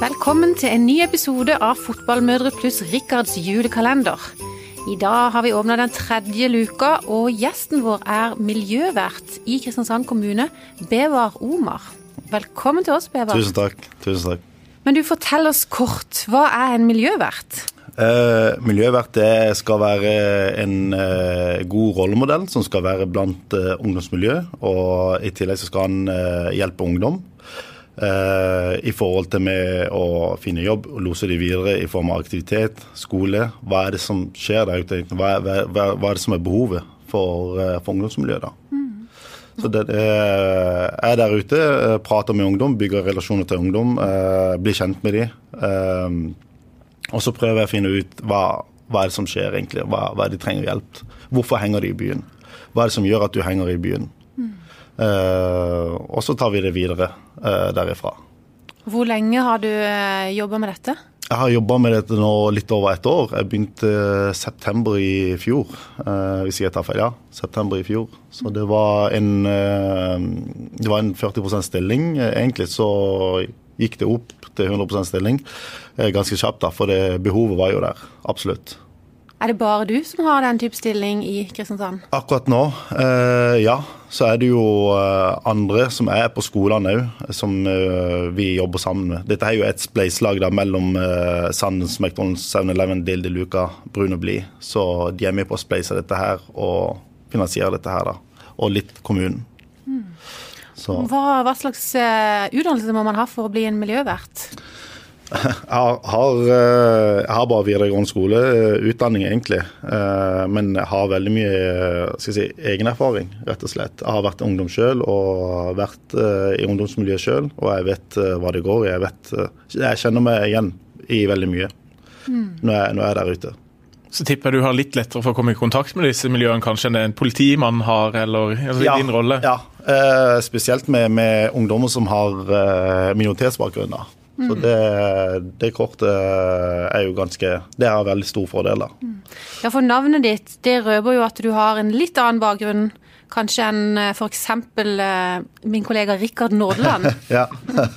Velkommen til en ny episode av Fotballmødre pluss Rikards julekalender. I dag har vi åpna den tredje luka, og gjesten vår er miljøvert i Kristiansand kommune, Bevar Omar. Velkommen til oss, Bevar. Tusen takk. Tusen takk. Men du, fortell oss kort, hva er en miljøvert? Eh, miljøvert det skal være en eh, god rollemodell som skal være blant eh, ungdomsmiljø. Og i tillegg så skal han eh, hjelpe ungdom i forhold til med å finne jobb lose de videre i form av aktivitet, skole. Hva er det som skjer der ute? Hva, hva, hva er det som er behovet for, eh, for ungdomsmiljøet? da? Så det, det er der ute, eh, prater med ungdom, bygger relasjoner til ungdom, eh, blir kjent med dem. Eh, og så prøver jeg å finne ut hva, hva er det som skjer egentlig, hva, hva er det de trenger hjelp. Hvorfor henger de i byen? Hva er det som gjør at du henger i byen? Eh, og så tar vi det videre eh, derifra. Hvor lenge har du uh, jobba med dette? Jeg har jobba med dette nå litt over et år. Jeg begynte eh, september i fjor, eh, hvis jeg tar feil. Ja, september i fjor. Så det var en, eh, det var en 40 stilling. Eh, Egentlig så gikk det opp til 100 stilling eh, ganske kjapt, da, for det behovet var jo der. Absolutt. Er det bare du som har den type stilling i Kristiansand? Akkurat nå, eh, ja. Så er det jo eh, andre som er på skolene òg, som eh, vi jobber sammen med. Dette er jo et spleiselag mellom eh, Sandens, McDonald's, 7-Eleven, Dilde Luca, Brun og Blid. Så de er med på å spleise dette her og finansiere dette her, da. Og litt kommunen. Så Hva, hva slags uh, utdannelse må man ha for å bli en miljøvert? Jeg har, har, eh, jeg har bare videregående skole, eh, egentlig. Eh, Men jeg har veldig mye skal jeg si, egenerfaring, rett og slett. Jeg har vært ungdom sjøl og vært i ungdomsmiljøet sjøl. Og jeg vet hva det går i. Jeg, vet, jeg kjenner meg igjen i veldig mye når, jeg, når jeg er der ute. Så tipper jeg du har litt lettere for å komme i kontakt med disse miljøene kanskje enn det en politimann har, eller altså, ja, din rolle? Ja, eh, spesielt med, med ungdommer som har eh, minoritetsbakgrunn. da. Så det, det kortet er jo ganske Det har veldig stor fordel. da. Ja, for navnet ditt det røper jo at du har en litt annen bakgrunn kanskje enn f.eks. min kollega Rikard Nordland. Ja. Ja.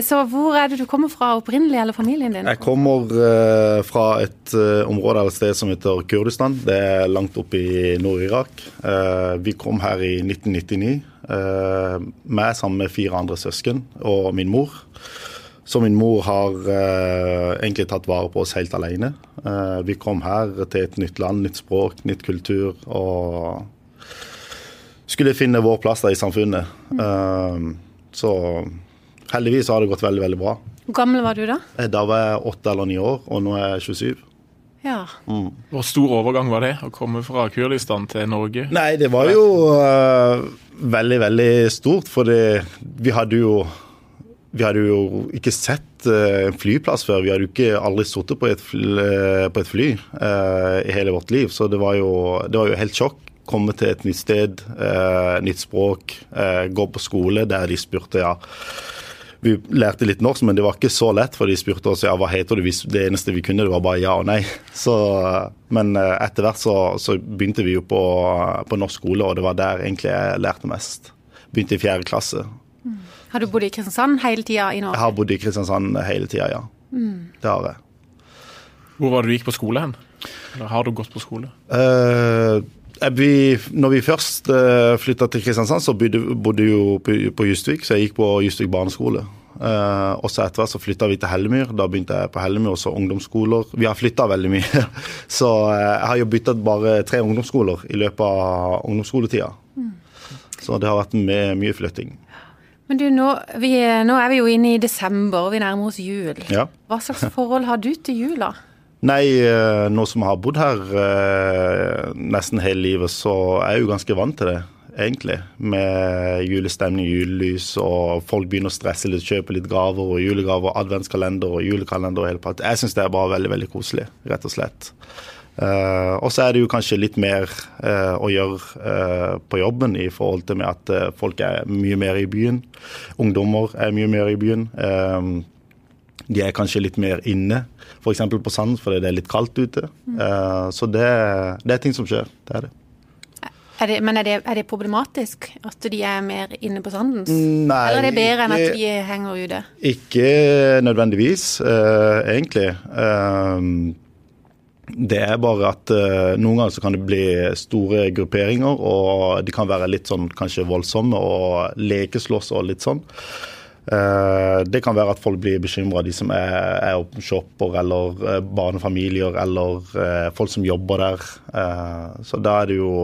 Så hvor er det du kommer fra opprinnelig, eller familien din? Jeg kommer uh, fra et uh, område eller sted som heter Kurdistan. Det er langt oppe i Nord-Irak. Uh, vi kom her i 1999, eh, meg sammen med fire andre søsken og min mor. Så min mor har eh, egentlig tatt vare på oss helt alene. Eh, vi kom her til et nytt land, nytt språk, nytt kultur. og skulle finne vår plass der i samfunnet. Eh, så heldigvis har det gått veldig, veldig bra. Hvor gammel var du da? Eh, Da var jeg åtte eller ni år, og nå er jeg 27. Ja. Hvor stor overgang var det å komme fra Kurdistan til Norge? Nei, det var jo uh, veldig, veldig stort, for det, vi hadde jo vi hadde jo ikke sett eh, en flyplass før. Vi hadde jo ikke aldri sittet på, et fly- eh, på et fly uh, i hele vårt liv. Så det var jo, det var jo helt sjokk. Komme til et nytt sted, uh, nytt språk, uh, gå på skole der de spurte ja, vi lærte litt norsk, men det var ikke så lett, for de spurte oss ja, hva heter du hvis det eneste vi kunne, det var bare ja og nei. Så, men eh, etter hvert så, så begynte vi jo på, på norsk skole, og det var der egentlig jeg lærte mest. Begynte i fjerde klasse. Har du bodd i Kristiansand hele tida i Jeg har bodd i Kristiansand hele tida, ja. Det har jeg. Hvor var det du gikk på skole hen? Eller har du gått på skole? Uh, vi, når vi først uh, flytta til Kristiansand, så bodde, bodde vi jo på, på Justvik, så jeg gikk på Justvik barneskole. Eh, og så etter hvert så flytta vi til Hellemyr. Da begynte jeg på Hellemyr, også ungdomsskoler. Vi har flytta veldig mye. Så uh, jeg har jo byttet bare tre ungdomsskoler i løpet av ungdomsskoletida. Så det har vært med, mye flytting. Men du, nå, vi, nå er vi jo inne i desember, og vi nærmer oss jul. Ja. Hva slags forhold har du til jula? Nei, eh, nå som jeg har bodd her eh, nesten hele livet, så er jeg jo ganske vant til det, egentlig. Med julestemning, julelys, og folk begynner å stresse litt, kjøpe litt gaver og julegaver, adventskalender og julekalender og hele pakka. Jeg syns det er bare veldig, veldig koselig, rett og slett. Uh, og så er det jo kanskje litt mer uh, å gjøre uh, på jobben i forhold til med at folk er mye mer i byen. Ungdommer er mye mer i byen. De er kanskje litt mer inne, f.eks. på sand fordi det er litt kaldt ute. Så det, det er ting som skjer. Det er det. Er det, men er det, er det, problematisk at de er mer inne på Sandens? Nei, Eller er det bedre enn at de henger ute? Ikke nødvendigvis, uh, egentlig. Uh, det er bare at uh, noen ganger så kan det bli store grupperinger, og de kan være litt sånn kanskje voldsomme og lekeslåss og litt sånn. Det kan være at folk blir bekymra, de som er, er shopper eller barnefamilier eller folk som jobber der. så da er det jo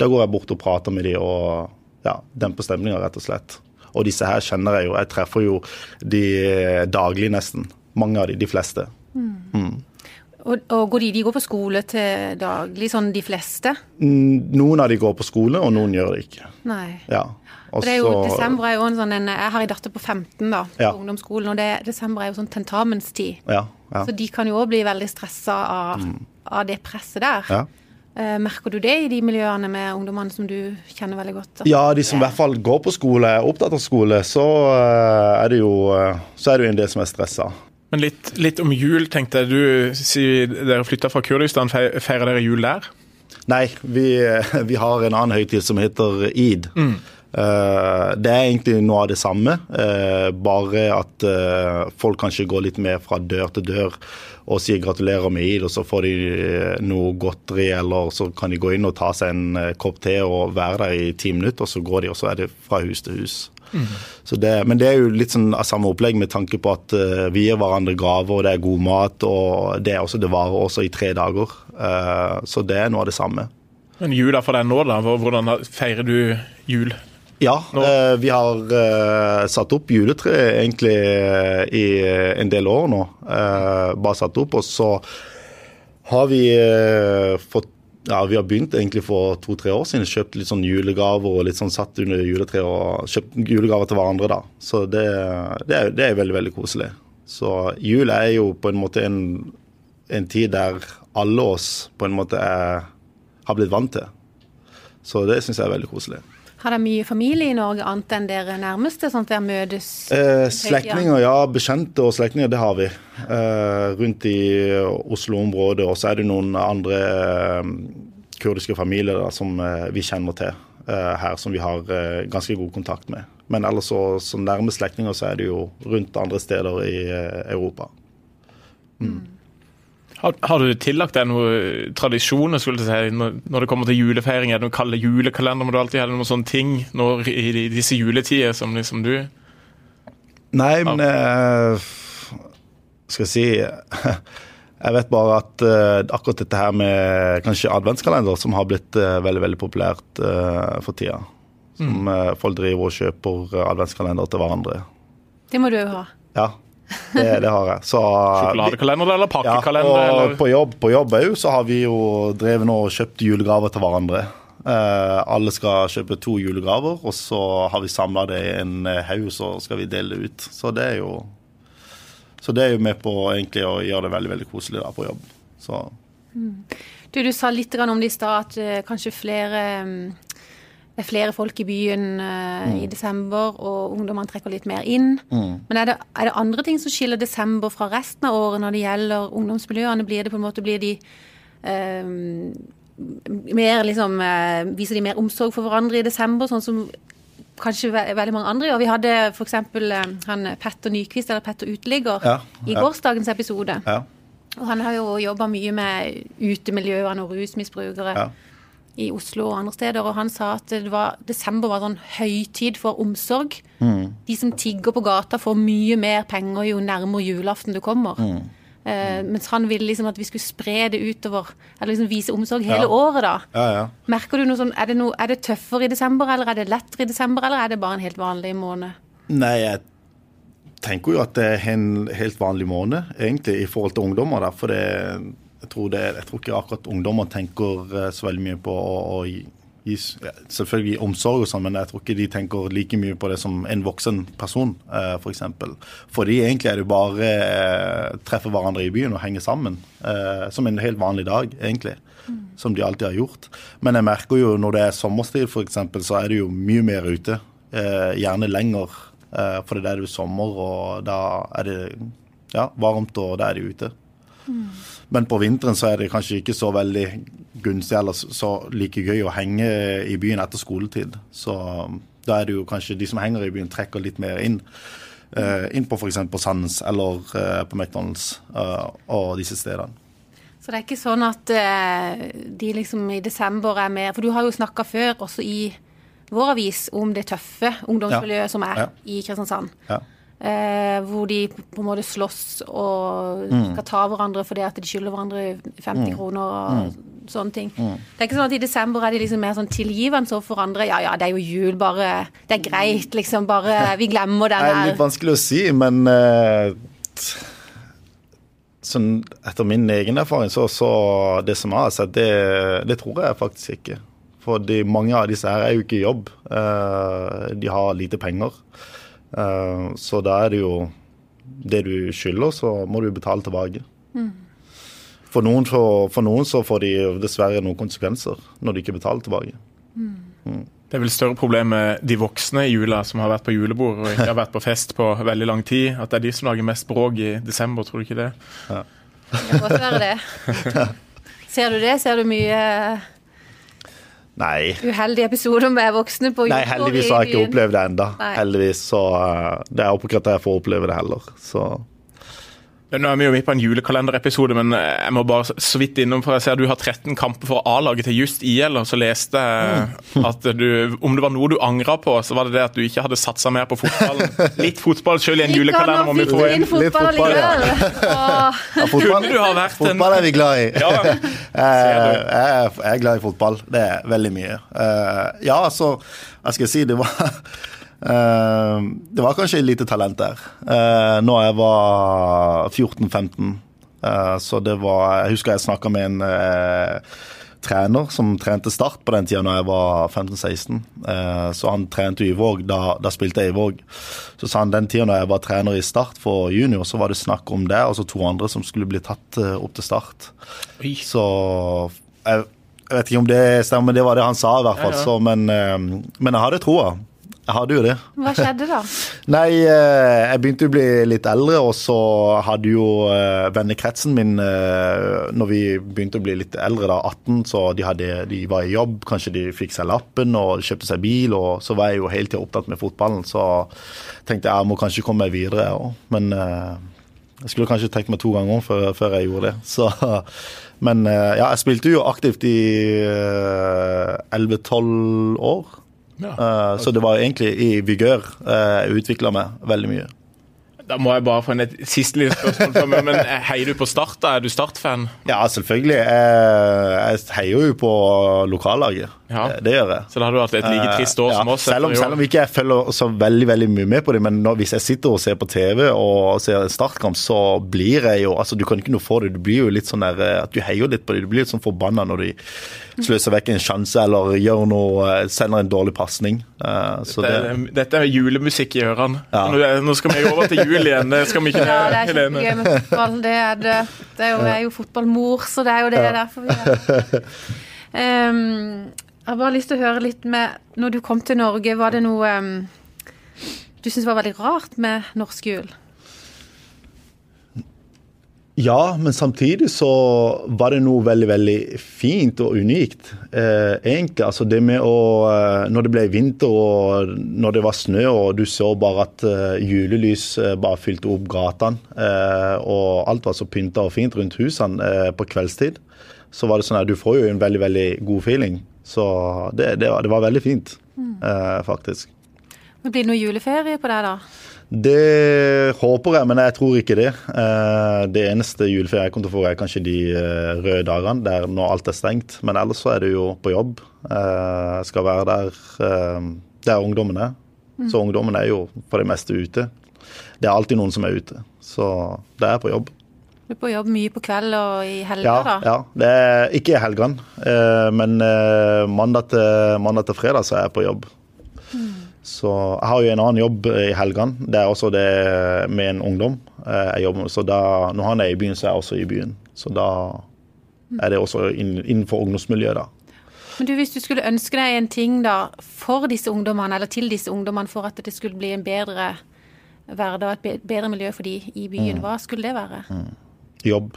Da går jeg bort og prater med dem og ja, demper stemninga, rett og slett. Og disse her kjenner jeg jo. Jeg treffer jo de daglig, nesten. Mange av de, de fleste. Mm. Mm. Og, og går de, de, går på skole til daglig, sånn de fleste? Mm, noen av de går på skole, og noen gjør det ikke. Nei. Ja. Også, det er jo, desember er jo en sånn en, Jeg har en datter på 15 da, på ja. ungdomsskolen, og det, desember er jo sånn tentamenstid. Ja, ja. Så de kan jo òg bli veldig stressa av, mm. av, det presset der. Ja. Uh, merker du det i de miljøene med ungdommene som du kjenner veldig godt? Ja, de som i hvert fall går på skole, er opptatt av skole, så, uh, er, det jo, så er det jo en del som er stressa. Men litt, litt, om jul, tenkte jeg. Du sier dere flytta fra Kurdistan. Feirer dere jul der? Nei, vi, vi har en annen høytid som heter id. Mm. Det er egentlig noe av det samme, bare at folk kanskje går litt mer fra dør til dør og sier gratulerer med id, og så får de noe godteri, eller så kan de gå inn og ta seg en kopp te og være der i ti minutter, og så går de, og så er det fra hus til hus. Det, men det er jo litt sånn av samme opplegg med tanke på at uh, vi gir hverandre gaver, og det er god mat, og det, er også, det varer også i tre dager. Så det er noe av det samme. Men jula for deg nå, da? Hvordan feirer du jul? Ja, eh, vi har satt opp juletre egentlig i en del år nå. bare satt opp, og så har vi fått ja, Vi har begynt egentlig for to-tre år siden. Kjøpt litt sånn julegaver og litt sånn satt under juletreet og kjøpt julegaver til hverandre. da. Så det, det, er, det, er, veldig, veldig koselig. Så jul er jo på en måte en, en tid der alle oss på en måte er, har blitt vant til. Så det syns jeg er veldig koselig. Har dere mye familie i Norge annet enn dere nærmeste, sånn at dere møtes? Eh, slektninger, ja. Bekjente og slektninger, det har vi. Eh, rundt i Oslo-området. Og så er det noen andre eh, kurdiske familier da, som eh, vi kjenner til eh, her, som vi har eh, ganske god kontakt med. Men ellers så, så nærme slektninger så er det jo rundt andre steder i Europa. Mm. Har, har, du tillagt deg noen tradisjoner skulle si, når, når, det kommer til julefeiring? Er det noen kalde julekalender? Må du alltid ha noen sånne ting når, i, i, disse juletider som liksom du Nei, men eh, Skal jeg si Jeg vet bare at uh, akkurat dette her med kanskje adventskalender, som har blitt uh, veldig veldig populært for tida. Som mm. folk driver og kjøper adventskalender til hverandre. Det må du jo ha. Ja, det, det har jeg. Så, Sjokoladekalender eller pakkekalender? Ja, og på jobb, på jobb òg så har vi jo drevet nå og kjøpt julegaver til hverandre. Uh, alle skal kjøpe to julegaver, og så har vi samla det i en eh, haug, så skal vi dele det ut. Så det er jo så det er jo med på egentlig å gjøre det veldig veldig koselig da på jobb. Så. Mm. Du, du sa litt om det i stad, at uh, kanskje flere um det er flere folk i byen uh, mm. i desember, og ungdommene trekker litt mer inn. Mm. Men er det, er det, andre ting som skiller desember fra resten av året når det gjelder ungdomsmiljøene? Blir det på en måte blir de uh, mer liksom uh, Viser de mer omsorg for hverandre i desember, sånn som kanskje ve veldig mange andre gjør? Vi hadde f.eks. Han Petter Nyquist, eller Petter Uteligger, ja, ja. i gårsdagens episode. Ja. Og han har jo jobba mye med utemiljøene og rusmisbrukere. Ja i Oslo og andre steder, og han sa at var, desember var sånn høytid for omsorg. Mm. De som tigger på gata, får mye mer penger jo nærmere julaften du kommer. Mm. Eh, mens han ville liksom at vi skulle spre det utover, eller liksom vise omsorg hele ja. året, da. Ja, ja. Merker du noe sånn, er det, noe, er det tøffere i desember, eller er det lettere i desember, eller er det bare en helt vanlig måned? Nei, jeg tenker jo at det er en helt vanlig måned, egentlig, i forhold til ungdommer. Da, for det jeg tror, det, jeg tror, ikke akkurat ungdommer tenker eh, så veldig mye på å, å gi, selvfølgelig omsorg og sånn, men jeg tror ikke de tenker like mye på det som en voksen person, eh, f.eks. For Fordi egentlig er det bare eh, treffe hverandre i byen og henge sammen. Eh, som en helt vanlig dag, egentlig. Mm. Som de alltid har gjort. Men jeg merker jo når det er sommerstid, f.eks., så er det jo mye mer ute. Eh, gjerne lenger, eh, for det er jo sommer, og da er det ja, varmt, og da er de ute. Mm. Men på vinteren så er det kanskje ikke så veldig gunstig eller så like gøy å henge i byen etter skoletid. Så da er det jo kanskje de som henger i byen, trekker litt mer inn. Uh, inn på f.eks. Sandnes eller uh, på McDonald's uh, og disse stedene. Så det er ikke sånn at de liksom i desember er med For du har jo snakka før, også i vår avis, om det tøffe ungdomsmiljøet ja. som er ja. i Kristiansand. Ja. Eh, hvor de på en måte slåss og mm. skal ta hverandre fordi at de skylder hverandre 50 mm. kroner og mm. sånne ting. Mm. Det er ikke sånn at i desember er de liksom mer sånn tilgivende overfor andre. Ja ja, det er jo jul, bare Det er greit, liksom. Bare Vi glemmer den her. Det er litt vanskelig å si, men uh, sånn etter min egen erfaring, så, så det som jeg har sett, det, det tror jeg faktisk ikke. For mange av disse her er jo ikke i jobb. Uh, de har lite penger. Eh, så da er det jo det du skylder, så må du betale tilbake. Mm. For, noen, for, for, noen, så får de dessverre noen konsekvenser når de ikke betaler tilbake. Mm. Mm. Det er vel større problem med de voksne i jula som har vært på julebord og ikke har vært på fest på veldig lang tid. At det er de som lager mest bråk i desember, tror du ikke det? Ja. Det kan godt være det. Ser du det? Ser du mye Nei. Uheldige episoder med voksne på Nei, heldigvis har jeg ikke opplevd det ennå. Heldigvis, så uh, det er akkurat det jeg får oppleve det heller. Så nå er vi jo midt på en julekalenderepisode, men eh, jeg må bare så vidt innom, for jeg ser du har 13 kamper for A-laget til just IL, og så leste jeg mm. at du, om det var noe du angra på, så var det det at du ikke hadde satsa mer på fotballen. Litt fotball selv i en julekalender må vi få inn. Litt fotball ja. ja, fotball, du ha vært fotball er vi glad i. Ja. jeg, jeg er glad i fotball. Det er veldig mye. Eh, ja, altså, jeg skal si det var det var kanskje lite talent der. Uh, når jeg var 14-15. Uh, så det var Jeg husker jeg snakka med en trener som trente Start på den tida når jeg var 15-16. så han trente i Våg. Da, da, spilte jeg i Våg. Så sa han den tida når jeg var trener i Start for junior, så var det snakk om det, og så to andre som skulle bli tatt opp til Start. Oi. Så jeg, jeg, vet ikke om det stemmer, men det var det han sa i hvert fall. Ja, ja. Så, men, men jeg hadde troa. Jeg hadde jo det. Hva skjedde da? Nei, eh, jeg begynte å bli litt eldre, og så hadde jo eh, vennekretsen min eh, Når vi begynte å bli litt eldre, da, 18, så de, hadde, de var i jobb, kanskje de fikk seg lappen og kjøpte seg bil, og så var jeg jo hele tida opptatt med fotballen, så tenkte jeg jeg må kanskje komme meg videre, jeg òg. Men jeg skulle kanskje tenkt meg to ganger før, før jeg gjorde det. Så, men ja, jeg spilte jo aktivt i 11-12 år. Ja. Uh, så det var egentlig i vigør uh, jeg utvikla meg veldig mye. Da må jeg bare få en et siste lille spørsmål meg, men Heier du på Start? da? Er du Start-fan? Ja, selvfølgelig. Jeg, jeg heier jo på lokallaget. Ja. Det gjør jeg. Så da har du hatt et like trist år uh, som oss? Selv om, selv om ikke jeg følger så veldig veldig mye med på det, men når, hvis jeg sitter og ser på TV og ser en startkamp, så blir jeg jo altså Du kan ikke noe for det. Du blir jo litt sånn der at du heier litt på det. Du blir litt sånn forbanna når de sløser vekk en sjanse eller gjør noe, sender en dårlig pasning. Dette, det, dette, er julemusikk i ørene. Ja. Nå, nå, skal vi over til jul igjen. Det skal vi ikke Ja, det er kjempegøy med fotball. Det er, det. Det er jo, jeg er jo fotballmor, så det er jo det ja. derfor vi er um, Jeg har bare lyst til å høre litt med Når du kom til Norge, var det noe um, du syntes var veldig rart med norsk jul? Ja, men samtidig så var det noe veldig veldig fint og unikt. Eh, egentlig, altså det med å eh, Når det ble vinter og når det var snø og du så bare at eh, julelys eh, bare fylte opp gatene, eh, og alt var så pynta og fint rundt husene på kveldstid, så var det sånn at du får jo en veldig veldig god feeling. Så det, det, var, det var, veldig fint, mm. faktisk. Men Blir det noe juleferie på deg, da? Det håper jeg, men jeg tror ikke det. Eh, det eneste juleferie jeg kommer til å få, er kanskje de eh, røde dagene, der når alt er stengt. Men ellers så er det jo på jobb. Eh, jeg skal være der der ungdommen er. Mm. Så ungdommen er jo for det meste ute. Det er alltid noen som er ute. Så det er på jobb. Du er på jobb mye på kveld og i helger, ja, da? Ja, det er ikke i helgene. Men mandag til, mandag til fredag så er jeg på jobb. Mm. Så jeg har jo en annen jobb i helgene. Det er også det med en ungdom. Eh, jeg jobber. Så da, når han er i byen, så er jeg også i byen. Så da er det også innenfor ungdomsmiljøet, da. Men du, Hvis du skulle ønske deg en ting da, for disse ungdommene, eller til disse ungdommene, for at det skulle bli en bedre hverdag, et bedre miljø for de i byen, mm. hva skulle det være? Mm. Jobb.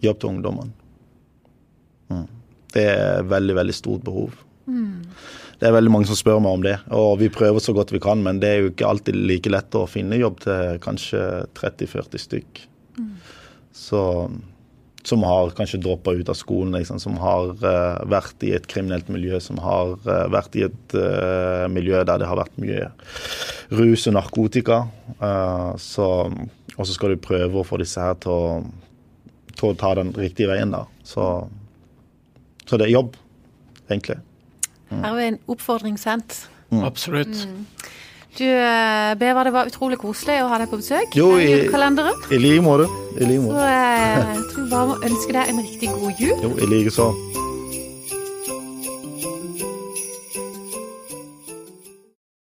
jobb til ungdommene. Mm. Det er veldig, veldig stort behov. Det er veldig mange som spør meg om det, og vi prøver så godt vi kan, men det er jo ikke alltid like lett å finne jobb til kanskje 30-40 stykk. Så, som har kanskje droppa ut av skolen, liksom, som har uh, vært i et kriminelt miljø, som har uh, vært i et uh, miljø der det har vært mye rus og narkotika. Eh, så, og så skal du prøve å få disse her til å, til å ta den riktige veien, da. Så, så det er jobb, egentlig. Her er en oppfordring sendt. Absolutt. Du, eh, Beva, det var utrolig koselig å ha deg på besøk. Jo, i-. I like måte. I like måte. Så jeg tror vi bare må ønske deg en riktig god jul. Jo, i like så.